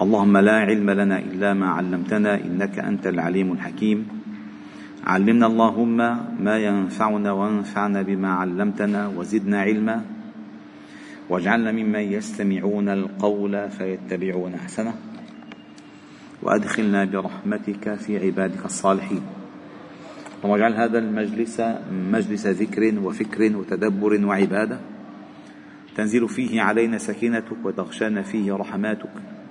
اللهم لا علم لنا إلا ما علمتنا إنك أنت العليم الحكيم. علمنا اللهم ما ينفعنا وانفعنا بما علمتنا وزدنا علما. واجعلنا ممن يستمعون القول فيتبعون أحسنه. وأدخلنا برحمتك في عبادك الصالحين. واجعل هذا المجلس مجلس ذكر وفكر وتدبر وعبادة. تنزل فيه علينا سكينتك وتغشانا فيه رحماتك.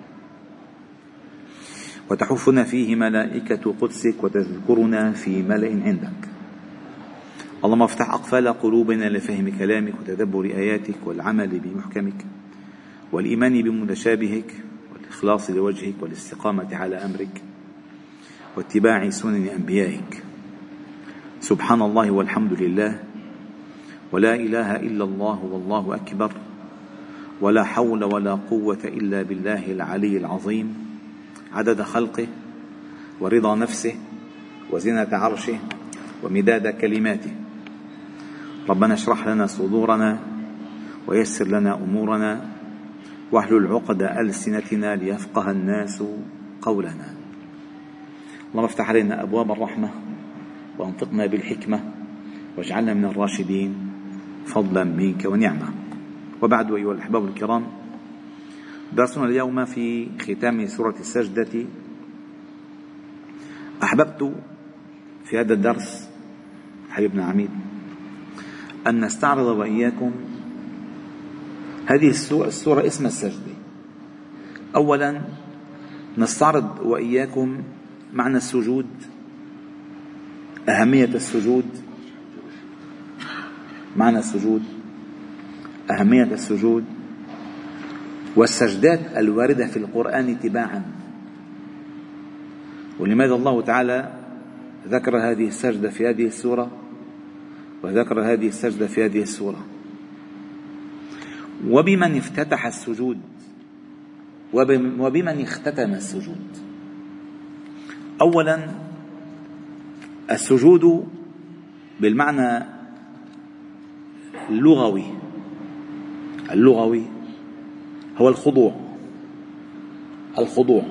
وتحفنا فيه ملائكة قدسك وتذكرنا في ملأ عندك. اللهم افتح أقفال قلوبنا لفهم كلامك وتدبر آياتك والعمل بمحكمك والإيمان بمتشابهك والإخلاص لوجهك والاستقامة على أمرك واتباع سنن أنبيائك. سبحان الله والحمد لله. ولا إله إلا الله والله أكبر. ولا حول ولا قوة إلا بالله العلي العظيم. عدد خلقه ورضا نفسه وزنة عرشه ومداد كلماته. ربنا اشرح لنا صدورنا ويسر لنا أمورنا واحلل عقد ألسنتنا ليفقه الناس قولنا. اللهم افتح علينا أبواب الرحمة وأنطقنا بالحكمة واجعلنا من الراشدين فضلا منك ونعمة. وبعد أيها الأحباب الكرام درسنا اليوم في ختام سورة السجدة. أحببت في هذا الدرس حبيبنا عميد أن نستعرض وإياكم هذه السورة اسم السجدة أولا نستعرض وإياكم معنى السجود أهمية السجود. معنى السجود أهمية السجود. والسجدات الواردة في القرآن تباعا ولماذا الله تعالى ذكر هذه السجدة في هذه السورة؟ وذكر هذه السجدة في هذه السورة. وبمن افتتح السجود وبمن اختتم السجود. اولا السجود بالمعنى اللغوي. اللغوي هو الخضوع. الخضوع.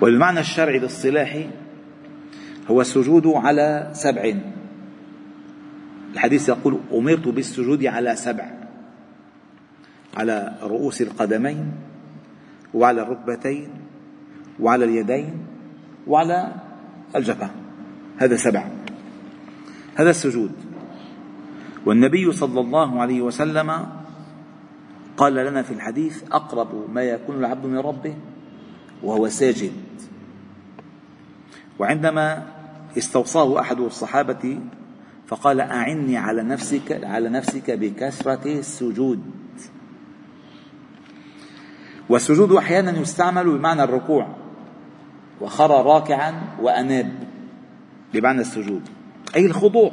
والمعنى الشرعي الاصطلاحي هو السجود على سبع. الحديث يقول أمرت بالسجود على سبع. على رؤوس القدمين وعلى الركبتين وعلى اليدين وعلى الجبهة. هذا سبع. هذا السجود. والنبي صلى الله عليه وسلم قال لنا في الحديث أقرب ما يكون العبد من ربه وهو ساجد. وعندما استوصاه أحد الصحابة فقال أعني على نفسك على نفسك بكثرة السجود. والسجود أحيانا يستعمل بمعنى الركوع وخر راكعا وأناب بمعنى السجود أي الخضوع.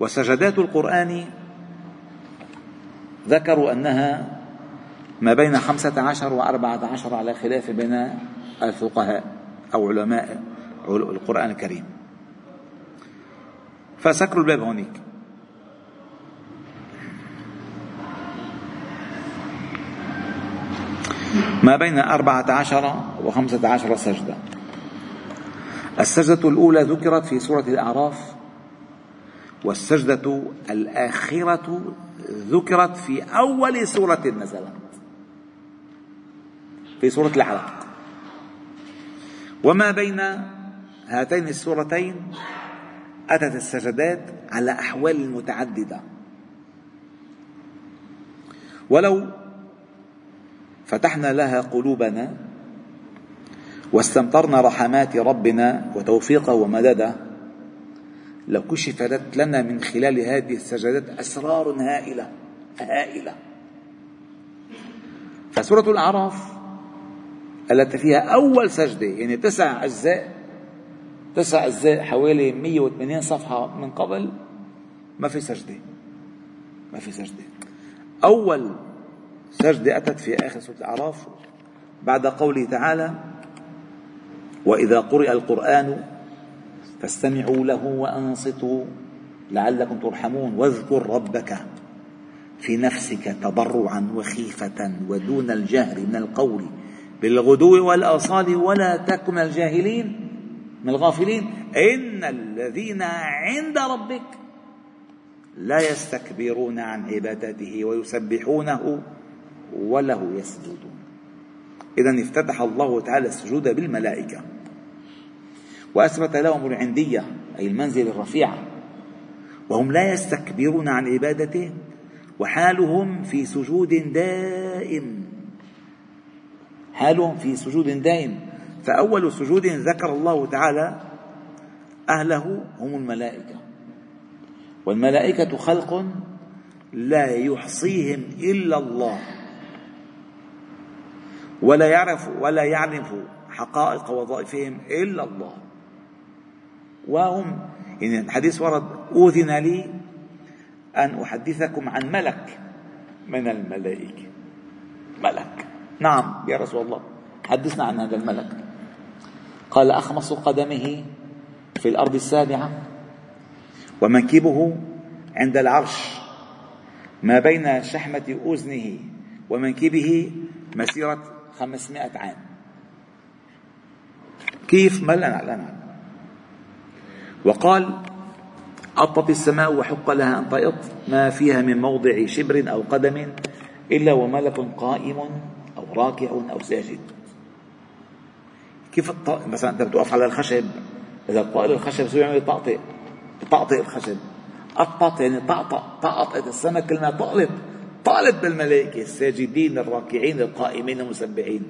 وسجدات القرآن ذكروا أنها ما بين خمسة عشر وأربعة عشر على خلاف بين الفقهاء أو علماء القرآن الكريم. فسكروا الباب هونيك. ما بين أربعة عشر وخمسة عشر سجدة. السجدة الأولى ذكرت في سورة الأعراف والسجدة الآخرة ذكرت في أول سورة نزلت. في سورة العلق وما بين هاتين السورتين أتت السجدات على أحوال متعددة. ولو فتحنا لها قلوبنا واستمطرنا رحمات ربنا وتوفيقه ومدده لكشفت لنا من خلال هذه السجدات أسرار هائلة هائلة. فسورة الأعراف التي فيها أول سجدة يعني تسع أجزاء تسع أجزاء حوالي 180 صفحة من قبل ما في سجدة. ما في سجدة. أول سجدة أتت في آخر سورة الأعراف بعد قوله تعالى وإذا قرئ القرآن فاستمعوا له وأنصتوا لعلكم ترحمون. واذكر ربك في نفسك تضرعا وخيفة ودون الجهر من القول بالغدو والآصال ولا تكن الجاهلين من الغافلين. إن الذين عند ربك لا يستكبرون عن عبادته ويسبحونه وله يسجدون. إذا افتتح الله تعالى السجود بالملائكة. وأثبت لهم العندية أي المنزل الرفيعة وهم لا يستكبرون عن عبادته وحالهم في سجود دائم. حالهم في سجود دائم. فأول سجود ذكر الله تعالى أهله هم الملائكة. والملائكة خلق لا يحصيهم إلا الله. ولا يعرف ولا يعرف حقائق وظائفهم إلا الله. وهم يعني الحديث ورد أذن لي أن أحدثكم عن ملك من الملائكة. ملك. نعم يا رسول الله حدثنا عن هذا الملك. قال أخمص قدمه في الأرض السابعة ومنكبه عند العرش ما بين شحمة أذنه ومنكبه مسيرة خمسمائة عام. كيف؟ ما لا نعلم. وقال أطت السماء وحق لها أن تئط ما فيها من موضع شبر أو قدم إلا وملك قائم أو راكع أو ساجد. كيف الط... مثلا أنت بتوقف على الخشب إذا طائر الخشب شو يعمل يطقطق يطقطق الخشب. قطط يعني طقطق طقطقت السماء كل ما طقلت طالت بالملائكة الساجدين الراكعين القائمين المسبحين.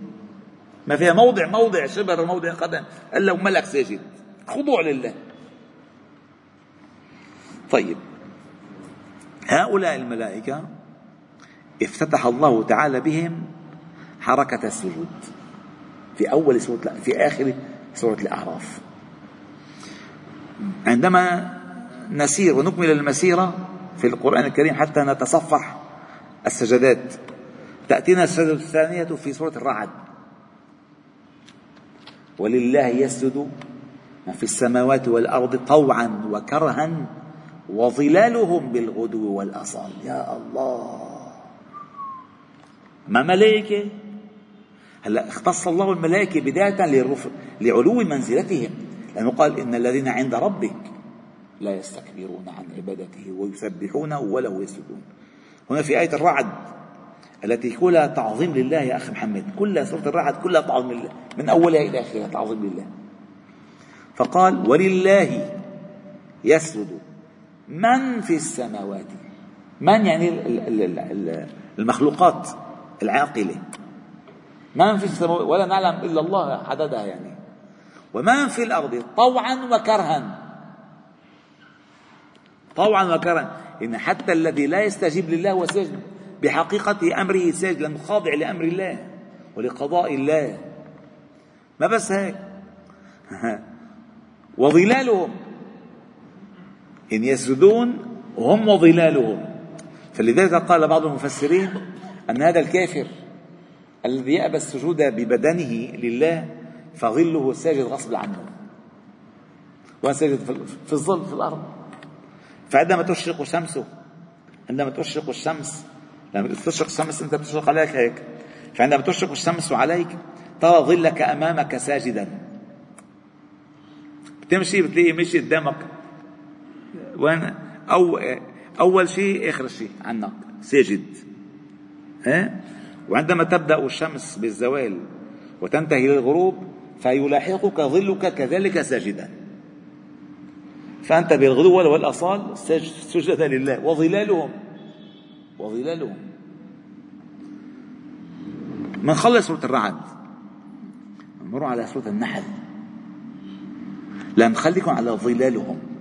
ما فيها موضع موضع شبر موضع قدم إلا وملك ساجد. خضوع لله. طيب. هؤلاء الملائكة افتتح الله تعالى بهم حركة السجود في أول سورة في آخر سورة الأعراف. عندما نسير ونكمل المسيرة في القرآن الكريم حتى نتصفح السجدات تأتينا السجدة الثانية في سورة الرعد. ولله يسجد ما في السماوات والأرض طوعا وكرها وظلالهم بالغدو والأصال. يا الله. ما ملائكة؟ هلا اختص الله الملائكة بداية لعلو منزلتهم. لأنه قال إن الذين عند ربك لا يستكبرون عن عبادته ويسبحونه وله يسجدون. هنا في آية الرعد التي كلها تعظيم لله يا أخي محمد. كلها سورة الرعد كلها تعظيم لله. من أولها إلى آخرها تعظيم لله. فقال ولله يسجد من في السماوات؟ من يعني المخلوقات العاقلة. من في السماوات؟ ولا نعلم إلا الله عددها يعني. ومن في الأرض؟ طوعا وكرها. طوعا وكرها. إن حتى الذي لا يستجيب لله هو سجن. بحقيقة أمره سجن لأنه خاضع لأمر الله ولقضاء الله. ما بس هيك؟ وظلالهم. إن يسجدون هم وظلالهم. فلذلك قال بعض المفسرين أن هذا الكافر الذي يأبى السجود ببدنه لله فظله ساجد غصب عنه. وساجد في الظل في الأرض. فعندما تشرق شمسه عندما تشرق الشمس لما تشرق الشمس أنت بتشرق عليك هيك. فعندما تشرق الشمس عليك ترى ظلك أمامك ساجدا. بتمشي بتلاقي مشي قدامك وين؟ أو أول شيء آخر شيء عنك ساجد. ها؟ وعندما تبدأ الشمس بالزوال وتنتهي للغروب فيلاحقك ظلك كذلك ساجدا. فأنت بالغدو والأصال سجد لله. وظلالهم. وظلالهم. من خلص سورة الرعد نمر على سورة النحل. لا نخليكم على ظلالهم.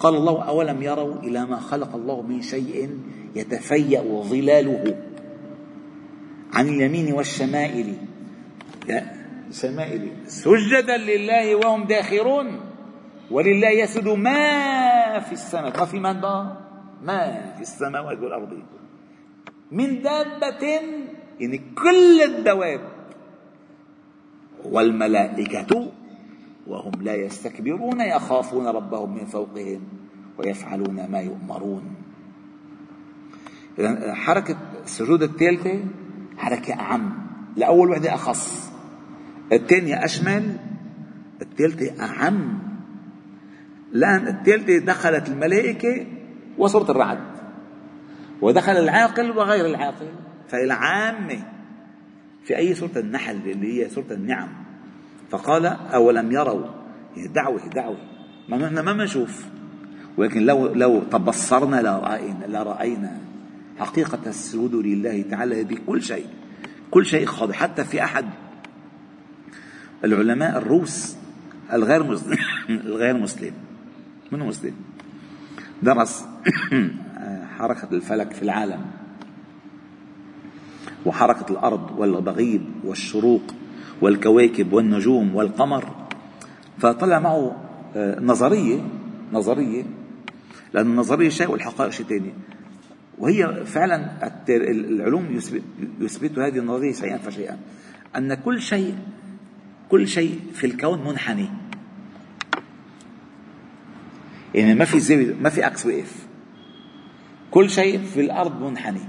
قال الله أولم يروا إلى ما خلق الله من شيء يتفيأ ظلاله عن اليمين والشمائل. شمائل. سجدا لله وهم داخرون ولله يسجد. ما في السماء؟ ما في من بقى ما في السماوات والأرض. من دابة يعني كل الدواب والملائكة وهم لا يستكبرون يخافون ربهم من فوقهم ويفعلون ما يؤمرون. حركة السجود الثالثة حركة أعم لأول وحدة أخص الثانية أشمل الثالثة أعم. لأن الثالثة دخلت الملائكة وصورة الرعد ودخل العاقل وغير العاقل. فالعامة في أي سورة النحل اللي هي سورة النعم فقال أولم يروا؟ دعوة دعوة. ما نحن ما بنشوف. ولكن لو لو تبصرنا لرأينا لرأينا حقيقة السجود لله تعالى بكل شيء كل شيء خاضع حتى في أحد العلماء الروس الغير مسلم الغير مسلم. منه مسلم؟ درس حركة الفلك في العالم وحركة الأرض والبغيض والشروق. والكواكب والنجوم والقمر. فطلع معه آه، نظرية نظرية لأن النظرية شيء والحقائق شيء ثاني وهي فعلا العلوم يثبت, هذه النظرية شيئا فشيئا. أن كل شيء كل شيء في الكون منحني. يعني ما في زاوية ما في عكس وقف كل شيء في الأرض منحني.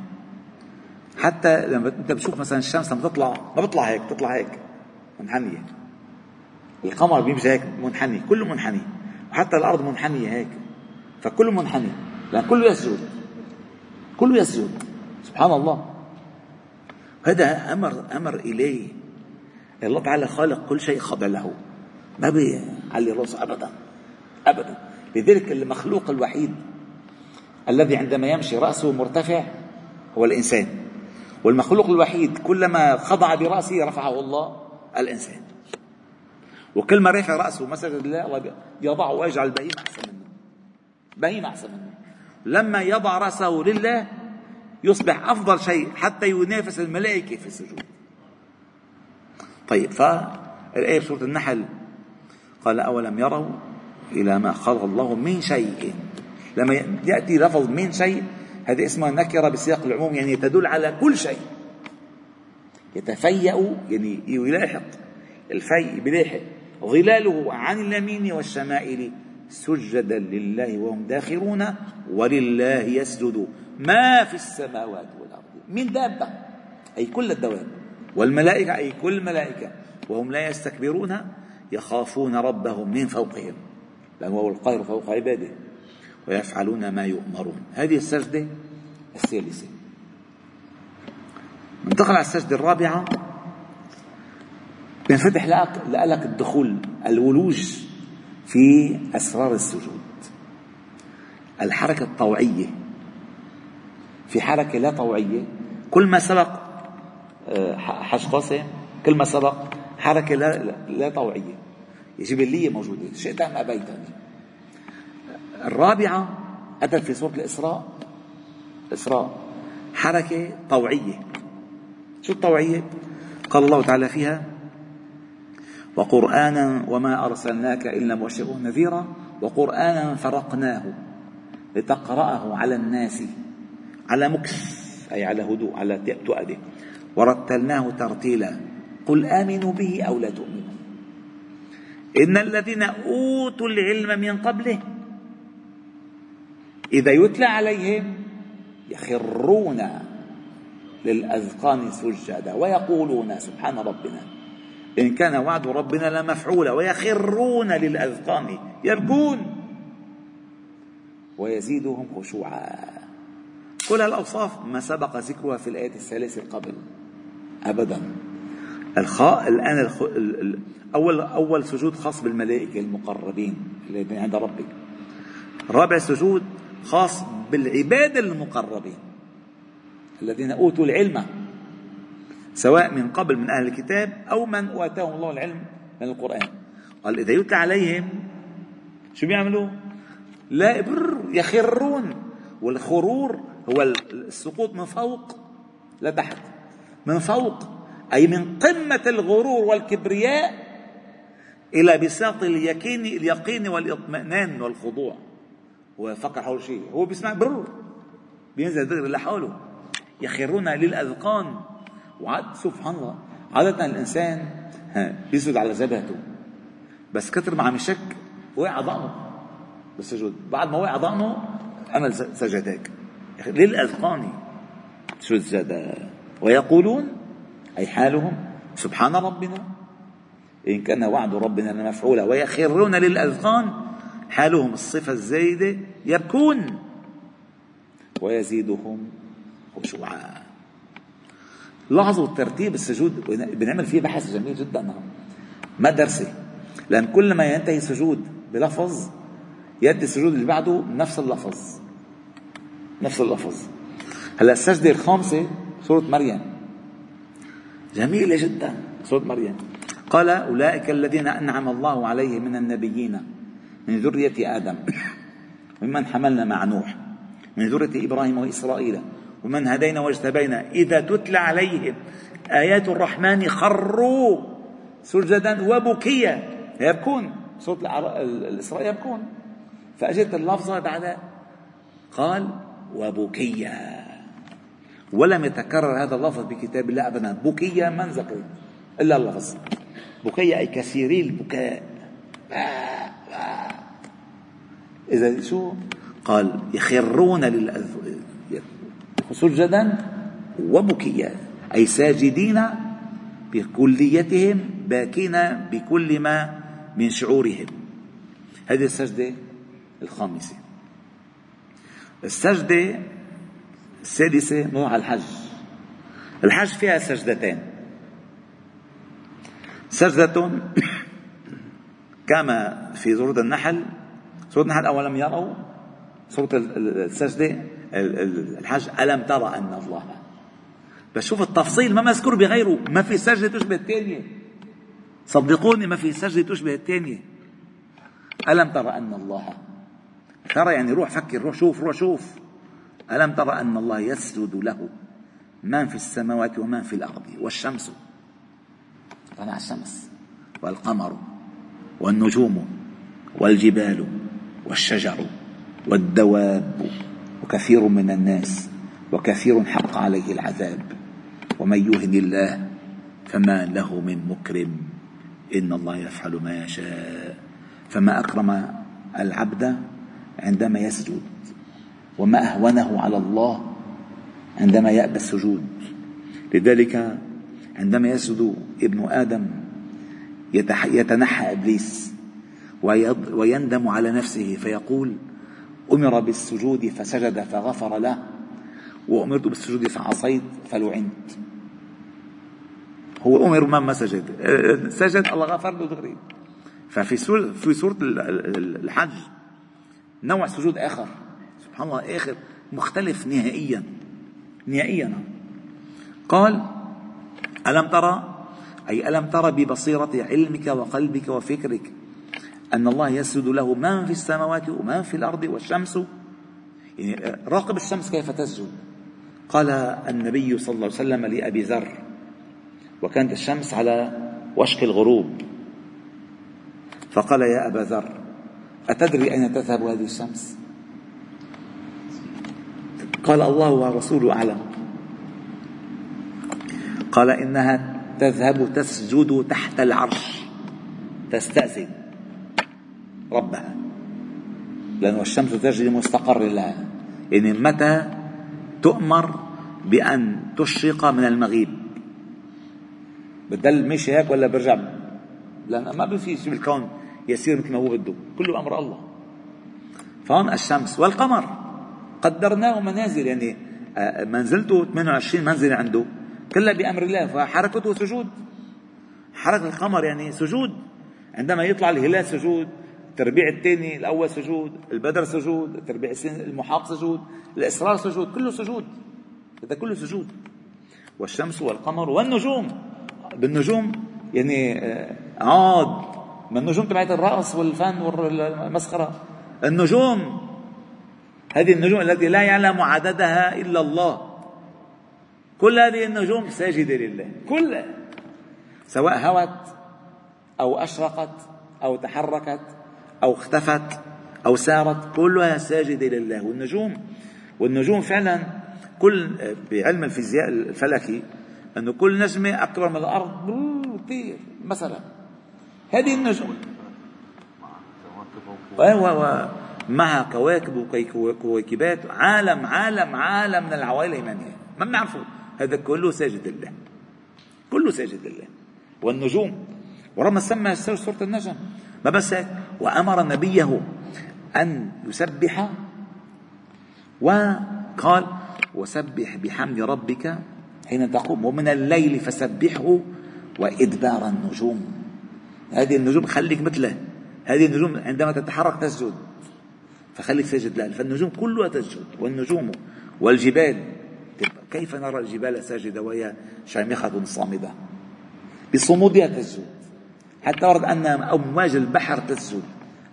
حتى لما انت بتشوف مثلا الشمس لما تطلع ما بتطلع هيك بتطلع هيك منحنية. القمر بيمشي هيك منحني كله منحني. وحتى الأرض منحنية هيك. فكله منحني. لأن كله يسجد. كله يسجد. سبحان الله. هذا أمر أمر إليه الله تعالى خالق كل شيء خاضع له. ما بيعلي راسه أبدا. أبدا. لذلك المخلوق الوحيد الذي عندما يمشي رأسه مرتفع هو الإنسان. والمخلوق الوحيد كلما خضع برأسه رفعه الله الإنسان. وكل ما رفع رأسه مسجد لله الله يضعه ويجعل البهيم أحسن منه. بهيم أحسن منه. لما يضع رأسه لله يصبح أفضل شيء حتى ينافس الملائكة في السجود. طيب فالآية في سورة النحل قال أولم يروا إلى ما خلق الله من شيء؟ لما يأتي لفظ من شيء هذه اسمها نكرة بسياق العموم يعني تدل على كل شيء. يتفيأ يعني يلاحق. الفيء بلاحق. ظلاله عن اليمين والشمائل سجدا لله وهم داخرون ولله يسجد. ما في السماوات والأرض من دابة أي كل الدواب. والملائكة أي كل الملائكة وهم لا يستكبرون يخافون ربهم من فوقهم. لأنه هو القاهر فوق عباده. ويفعلون ما يؤمرون. هذه السجدة الثالثة. ننتقل على السجدة الرابعة. بينفتح لك لك الدخول الولوج في أسرار السجود. الحركة الطوعية. في حركة لا طوعية. كل ما سبق آه، حج قاسم كل ما سبق حركة لا, لا طوعية. جبلية موجودة. شئت أم أبيت الرابعة أتت في سورة الإسراء. الإسراء حركة طوعية. شو الطوعية؟ قال الله تعالى فيها وقرآنا وما أرسلناك إلا مبشرا ونذيرا وقرآنا فرقناه لتقرأه على الناس على مكث أي على هدوء على تؤده ورتلناه ترتيلا. قل آمنوا به أو لا تؤمنوا. إن الذين أوتوا العلم من قبله إذا يتلى عليهم يخرون للأذقان سجدا ويقولون سبحان ربنا. إن كان وعد ربنا لمفعولا ويخرون للأذقان يبكون ويزيدهم خشوعا. كل الأوصاف ما سبق ذكرها في الآية الثلاثة قبل. أبدا. الخاء الآن الخ... أول أول سجود خاص بالملائكة المقربين الذين عند ربك. رابع سجود خاص بالعباد المقربين الذين أوتوا العلم سواء من قبل من أهل الكتاب أو من اتاهم الله العلم من القرآن قال إذا يتلى عليهم شو بيعملوا؟ لا بر يخرون والخرور هو السقوط من فوق لتحت من فوق أي من قمة الغرور والكبرياء إلى بساط اليقين اليقين والإطمئنان والخضوع وفكر حول شيء. هو بيسمع برر بينزل دغري لحاله يخرون للأذقان. وعاد سبحان الله. عادة الإنسان بيسجد على جبهته بس كثر ما عم يشك وقع ضأنه. بالسجود بعد ما وقع ضأنه عمل سجدك للأذقان. سجدا ويقولون أي حالهم؟ سبحان ربنا. إن كان وعد ربنا لمفعولا. ويخرون للأذقان. حالهم الصفة الزايدة يبكون ويزيدهم خشوعا. لاحظوا ترتيب السجود بنعمل فيه بحث جميل جدا. مدرسة. لأن كل ما ينتهي سجود بلفظ يأتي السجود اللي بعده نفس اللفظ. نفس اللفظ. هلأ السجدة الخامسة سورة مريم. جميلة جدا سورة مريم. قال أولئك الذين أنعم الله عليهم من النبيين من ذرية آدم. وممن حملنا مع نوح. من ذرية إبراهيم وإسرائيل. ومن هدينا واجتبينا. إذا تتلى عليهم آيات الرحمن خروا سجدا وبكيا يبكون. صوت الإسراء يبكون. فأجت اللفظة بعد. قال وبكيا ولم يتكرر هذا اللفظ بكتاب الله أبدا. بكيا من ذكر إلا اللفظ. بكيا أي كثيري البكاء إذا شو؟ قال يخرون للأذ... سجدا وبكيا أي ساجدين بكليتهم باكين بكل ما من شعورهم. هذه السجدة الخامسة. السجدة السادسة نوع الحج. الحج فيها سجدتين. سجدة كما في سورة النحل سورة النحل أولم يروا سورة السجدة الحج ألم ترى أن الله؟ بس شوف التفصيل ما مذكور بغيره. ما في سجدة تشبه الثانية. صدقوني ما في سجدة تشبه الثانية. ألم ترى أن الله؟ ترى يعني روح فكر روح شوف روح شوف. ألم ترى أن الله يسجد له؟ من في السماوات ومن في الأرض؟ والشمس. طلع الشمس. والقمر. والنجوم. والجبال. والشجر والدواب وكثير من الناس وكثير حق عليه العذاب. ومن يهن الله فما له من مكرم. إن الله يفعل ما يشاء. فما أكرم العبد عندما يسجد. وما أهونه على الله عندما يأبى السجود. لذلك عندما يسجد ابن آدم يتنحى إبليس ويندم على نفسه فيقول أمر بالسجود فسجد فغفر له وأمرت بالسجود فعصيت فلعنت. هو ما ما سجد. سجد الله غفر له دغري ففي سورة في سورة الحج نوع سجود آخر. سبحان الله آخر. مختلف نهائيا. نهائيا. قال ألم ترى؟ أي ألم ترى ببصيرة علمك وقلبك وفكرك أن الله يسجد له من في السماوات ومن في الأرض والشمس. يعني راقب الشمس كيف تسجد؟ قال النبي صلى الله عليه وسلم لأبي ذر وكانت الشمس على وشك الغروب. فقال يا أبا ذر أتدري أين تذهب هذه الشمس؟ قال الله ورسوله أعلم. قال إنها تذهب تسجد تحت العرش تستأذن. ربها. لأن الشمس تجري مستقر لها. يعني متى تؤمر بأن تشرق من المغيب؟ بتضل ماشي هيك ولا برجع؟ لأن ما في شيء بالكون يسير مثل ما هو بده. كله أمر الله. فهون الشمس والقمر. قدرناه منازل. يعني آه، منزلته 28 منزلة عنده. كلها بأمر الله. فحركته سجود. حركة القمر يعني سجود. عندما يطلع الهلال سجود. التربيع الثاني الأول سجود البدر سجود التربيع الثاني المحاق سجود الإسرار سجود كله سجود. هذا كله سجود. والشمس والقمر والنجوم. بالنجوم يعني آه، عاد. من النجوم تبعت الرقص والفن والمسخرة. النجوم. هذه النجوم التي لا يعلم عددها إلا الله. كل هذه النجوم ساجدة لله. كلها سواء هوت أو أشرقت أو تحركت أو اختفت أو سارت كلها ساجدة لله والنجوم والنجوم فعلا كل بعلم الفيزياء الفلكي أنه كل نجمة أكبر من الأرض كثير مثلا هذه النجوم. معها كواكب وكويكبات عالم عالم عالم من العوالم يعني ما بنعرفه. هذا كله ساجد لله. كله ساجد لله. والنجوم ورغم سمى سورة النجم. ما بس هيك؟ وأمر نبيه أن يسبح وقال وسبح بحمد ربك حين تقوم. ومن الليل فسبحه وإدبار النجوم. هذه النجوم خليك مثله. هذه النجوم عندما تتحرك تسجد. فخليك ساجد لها. فالنجوم كلها تسجد. والنجوم والجبال. كيف نرى الجبال ساجدة وهي شامخة صامدة؟ بصمودها تسجد. حتى ورد أن أمواج البحر تسجد.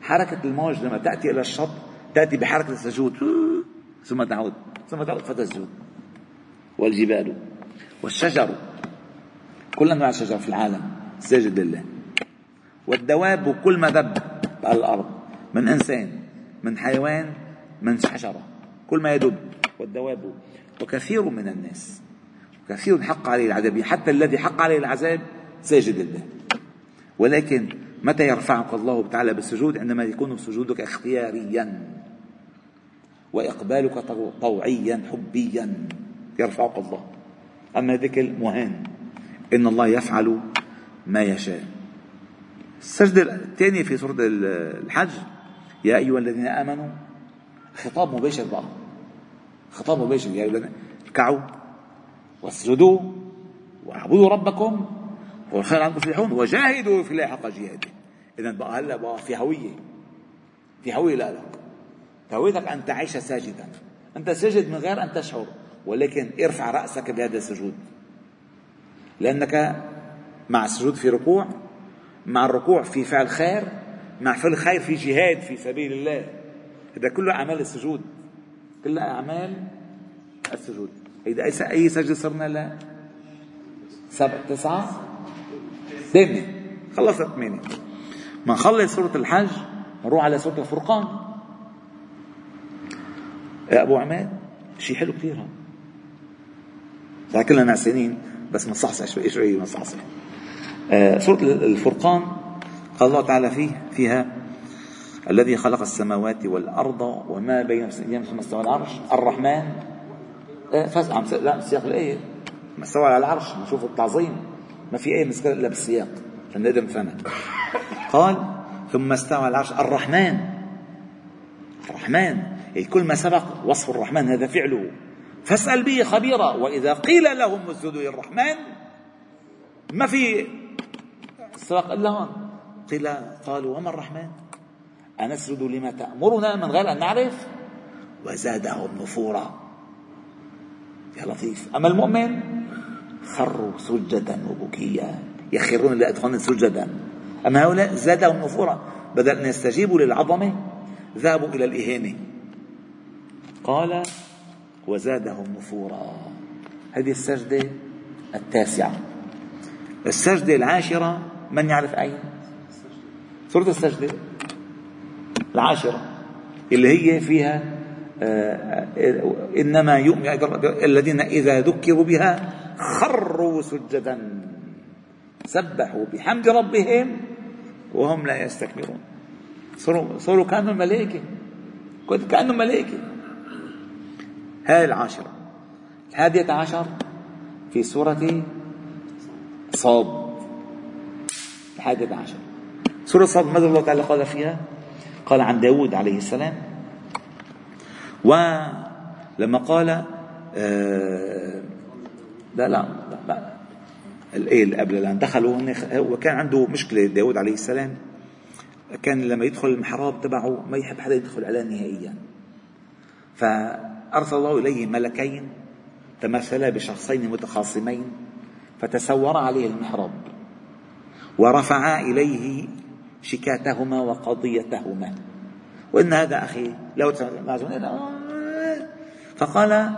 حركة الموج لما تأتي إلى الشط تأتي بحركة السجود. ثم تعود. ثم تعود فتسجد. والجبال والشجر. كل أنواع الشجر في العالم ساجد لله. والدواب كل ما دب على الأرض. من إنسان من حيوان من شجرة. كل ما يدب. والدواب وكثير من الناس. كثير حق عليه العذاب. حتى الذي حق عليه العذاب ساجد لله. ولكن متى يرفعك الله تعالى بالسجود؟ عندما يكون سجودك اختياريا. وإقبالك طوعيا حبيا. يرفعك الله. أما ذيك المهان إن الله يفعل ما يشاء. السجدة الثانية في سورة الحج. يا أيها الذين آمنوا خطاب مباشر بقى. خطاب مباشر. يا أيها اركعوا واسجدوا واعبدوا ربكم هو الخير عنكم تفلحون وجاهدوا في الله حق جهاده. إذا بقى هلا بقى في هوية. في هوية لا لا. هويتك أن تعيش ساجدا. أنت سجد من غير أن تشعر ولكن ارفع رأسك بهذا السجود. لأنك مع السجود في ركوع مع الركوع في فعل خير مع فعل خير في جهاد في سبيل الله. هذا كله أعمال السجود. كلها أعمال السجود. إذا أي سجدة صرنا لا؟ سبع تسعة؟ ثمانية خلصت ثمانية ما نخلص سورة الحج نروح على سورة الفرقان. يا أبو عماد شيء حلو كثير هذا كلنا نعسانين بس مصحصح شوي شوي مصحصح آه سورة الفرقان قال الله تعالى فيه فيها الذي خلق السماوات والأرض وما بين استوى العرش الرحمن. آه فزع لا سياق الآية. ما استوى على العرش نشوف التعظيم. ما في آية مسكرة إلا بالسياق عشان نقدر قال ثم استوى العرش الرحمن الرحمن أي كل ما سبق وصف الرحمن هذا فعله. فاسأل به خبيرا وإذا قيل لهم اسجدوا للرحمن ما في سبق إلا هون. قيل قالوا وما الرحمن؟ أنسجد لما تأمرنا من غير أن نعرف؟ وزادهم نفورا. يا لطيف. أما المؤمن؟ خروا سجدا وبكيا. يخرون لأدخان سجدا. أما هؤلاء زادهم نفورا. بدل أن يستجيبوا للعظمة. ذهبوا إلى الإهانة. قال وزادهم نفورا. هذه السجدة التاسعة. السجدة العاشرة من يعرف أين؟ سورة السجدة العاشرة اللي هي فيها آه، إنما يؤمن الذين إذا ذكروا بها خروا سجدا. سبحوا بحمد ربهم وهم لا يستكبرون. صاروا صاروا كانوا ملائكة. كانوا ملائكة. هذه العاشرة. الحادية عشر في سورة صاد. الحادية عشر. سورة صاد ماذا الله تعالى قال فيها. قال عن داود عليه السلام. ولما قال آه لا لا لا, لا قبل الان دخلوا وكان عنده مشكله داود عليه السلام كان لما يدخل المحراب تبعه ما يحب حدا يدخل عليه نهائيا فارسل الله اليه ملكين تمثلا بشخصين متخاصمين فتسورا عليه المحراب ورفعا اليه شكاتهما وقضيتهما وان هذا أخي لو فقال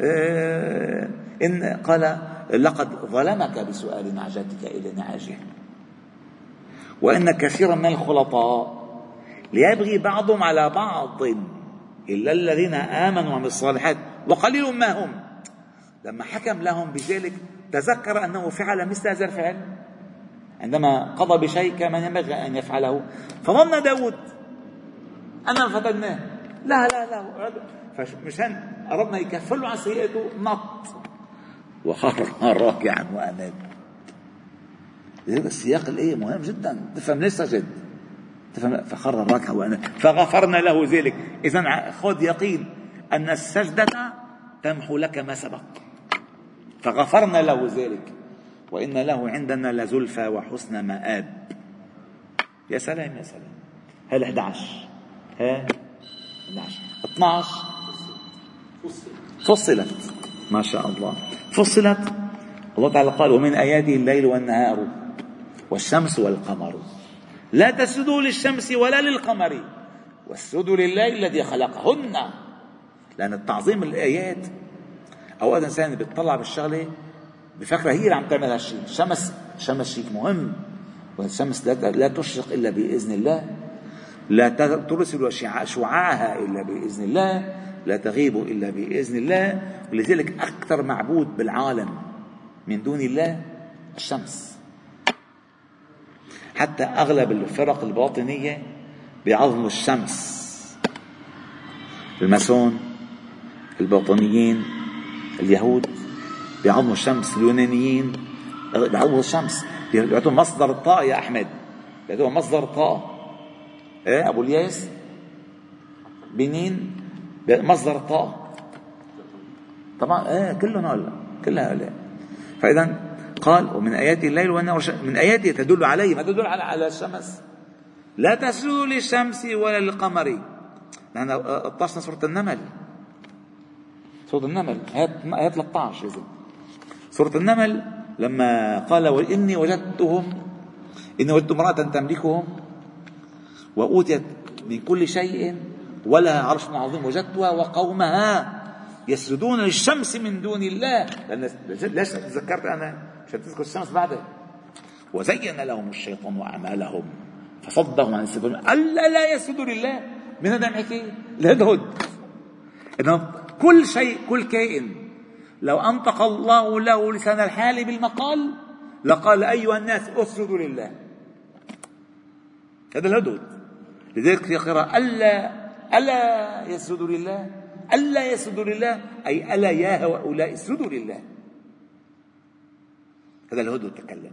آه، إن قال لقد ظلمك بسؤال نعجتك إلى نعاجه. وإن كثيرا من الخلطاء ليبغي بعضهم على بعض إلا الذين آمنوا وعملوا الصالحات وقليل ما هم. لما حكم لهم بذلك تذكر أنه فعل مثل هذا الفعل. عندما قضى بشيء كما ينبغي أن يفعله. فظن داود أنا فتناه لا لا لا فمشان أردنا يكفر له عن سيئته نط. وخر راكعا وأناب السياق الآية مهم جدا. تفهم ليش سجد تفهم؟ فخر راكعا وأناب فغفرنا له ذلك. إذا خذ يقين أن السجدة تمحو لك ما سبق. فغفرنا له ذلك. وإن له عندنا لزلفى وحسن مآب. يا سلام يا سلام. هل 11 ها؟ 11 12 فصلت. ما شاء الله. فصلت. الله تعالى قال ومن آياته الليل والنهار والشمس والقمر. لا تسجدوا للشمس ولا للقمر. واسجدوا لله الذي خلقهن. لأن التعظيم الآيات. أوقات الإنسان بيطلع بالشغلة بفكرة هي اللي عم تعمل هالشيء الشمس الشمس شيء مهم. والشمس لا تشرق إلا بإذن الله. لا ترسل شعاعها إلا بإذن الله. لا تغيب إلا بإذن الله ولذلك أكثر معبود بالعالم من دون الله الشمس. حتى أغلب الفرق الباطنية بيعظموا الشمس. الماسون الباطنيين اليهود بيعظموا الشمس اليونانيين بيعظموا الشمس. بيعطوا مصدر الطاقة يا أحمد. بيعطوا مصدر الطاقة إيه أبو الياس بنين مصدر الطاقة. طبعا إيه كلهم هؤلاء كلها هؤلاء. فإذا قال ومن آيات الليل والنهار من آياته تدل عليه. ما تدل على على الشمس. لا تسجدوا للشمس ولا للقمر. لأن 13 سورة النمل. سورة النمل آية 13 يا سورة النمل لما قال وإني وجدتهم إني وجدت امرأة تملكهم وأوتيت من كل شيء ولها عرش عظيم وجدتها وقومها يسجدون للشمس من دون الله. ليش تذكرت أنا؟ عشان تذكر الشمس بعدها وزين لهم الشيطان أعمالهم فصدهم عن السجود ألا لا يسجدوا لله. من هذا حكي الهدهد إنه كل شيء كل كائن لو أنطق الله له لسان الحال بالمقال لقال أيها الناس اسجدوا لله. هذا الهدهد لذلك في قراءة ألا ألا يسجدوا لله؟ ألا يسجدوا لله؟ أي ألا يا هؤلاء اسجدوا لله. هذا الهدهد تكلم.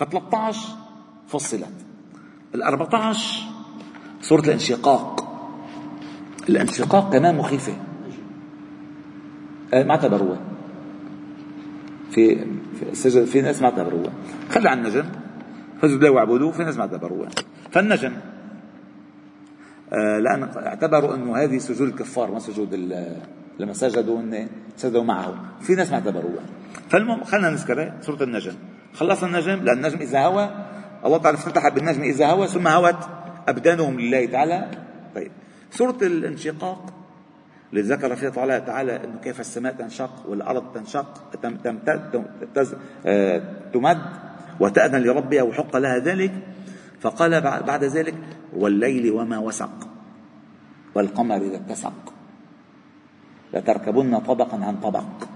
ف13 فصلت. ال14 سورة الانشقاق. الانشقاق كمان مخيفة. ما اعتبروها في في في ناس ما اعتبروها خلي عن النجم فسجدوا له واعبدوه في ناس ما اعتبروها فالنجم. آه لأن اعتبروا انه هذه سجود الكفار ما سجود لما سجدوا سجدوا معه في ناس ما اعتبروها فالمهم خلينا نذكرها سورة النجم. خلصنا النجم لأن النجم إذا هوى الله تعالى افتتح بالنجم إذا هوى ثم هوت أبدانهم لله تعالى. طيب سورة الانشقاق لذكر فيها تعالى تعالى انه كيف السماء تنشق والأرض تنشق آه، تمد وتأذن لربها وحق لها ذلك. فقال بعد ذلك والليل وما وسق والقمر إذا اتسق لتركبن طبقا عن طبق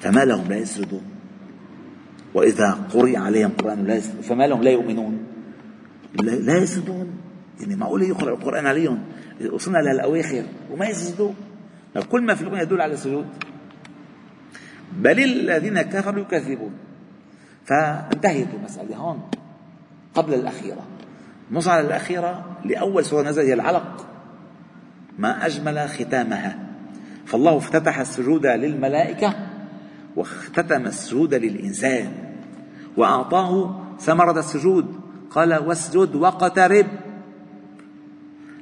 فما لهم لا يسردون. وإذا قرئ عليهم قرآن لا فما لهم لا يؤمنون. لا يسردون. يعني معقول يقرأ القرآن عليهم. وصلنا للأواخر وما يسجدوا كل ما في القرآن يدل على السجود. بل الذين كفروا يكذبون. فانتهت المسألة هون. قبل الأخيرة. نص على الأخيرة لأول سورة نزل هي العلق. ما أجمل ختامها. فالله افتتح السجود للملائكة واختتم السجود للإنسان وأعطاه ثمرة السجود. قال واسجد واقترب.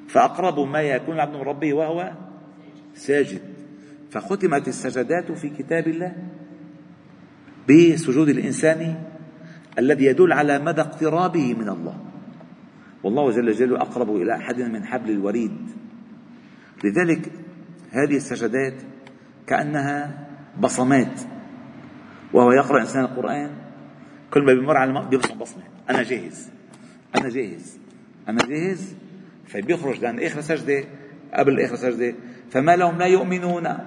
فأقرب ما يكون العبد من ربه وهو ساجد. فختمت السجدات في كتاب الله بسجود الإنسان الذي يدل على مدى اقترابه من الله. والله جل جلاله أقرب إلى أحد من حبل الوريد. لذلك هذه السجدات كأنها بصمات. وهو يقرأ إنسان القرآن كل ما بيمر على بيبصم بصمة. أنا جاهز. أنا جاهز. أنا جاهز. فبيخرج لأن آخر سجدة قبل آخر سجدة فما لهم لا يؤمنون.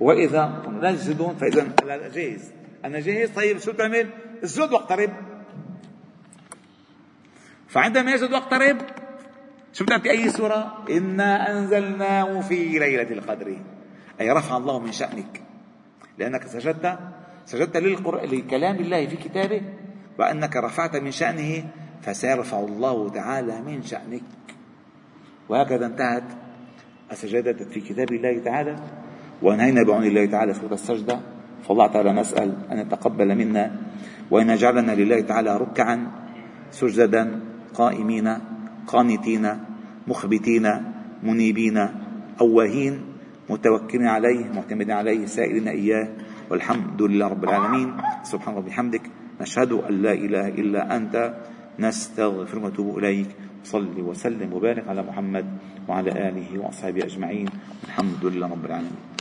وإذا لا يسجدون فإذا جاهز. أنا جاهز؟ طيب شو تعمل؟ اسجد واقترب فعندما يسجد واقترب شو بدنا بأي سورة؟ إنا أنزلناه في ليلة القدر. أي رفع الله من شأنك. لأنك سجدت سجدت لكلام الله في كتابه وأنك رفعت من شأنه فسيرفع الله تعالى من شأنك. وهكذا انتهت السجادة في كتاب الله تعالى. وأنهينا بعون الله تعالى سورة السجدة. فالله تعالى نسأل أن يتقبل منا وأن يجعلنا لله تعالى ركعا سجدا قائمين قانتين مخبتين منيبين أواهين متوكلين عليه معتمدين عليه سائلين إياه والحمد لله رب العالمين. سبحان الله وبحمدك نشهد أن لا إله إلا أنت. نستغفرك ونتوب إليك. صل وسلم وبارك على محمد وعلى آله وأصحابه أجمعين. الحمد لله رب العالمين.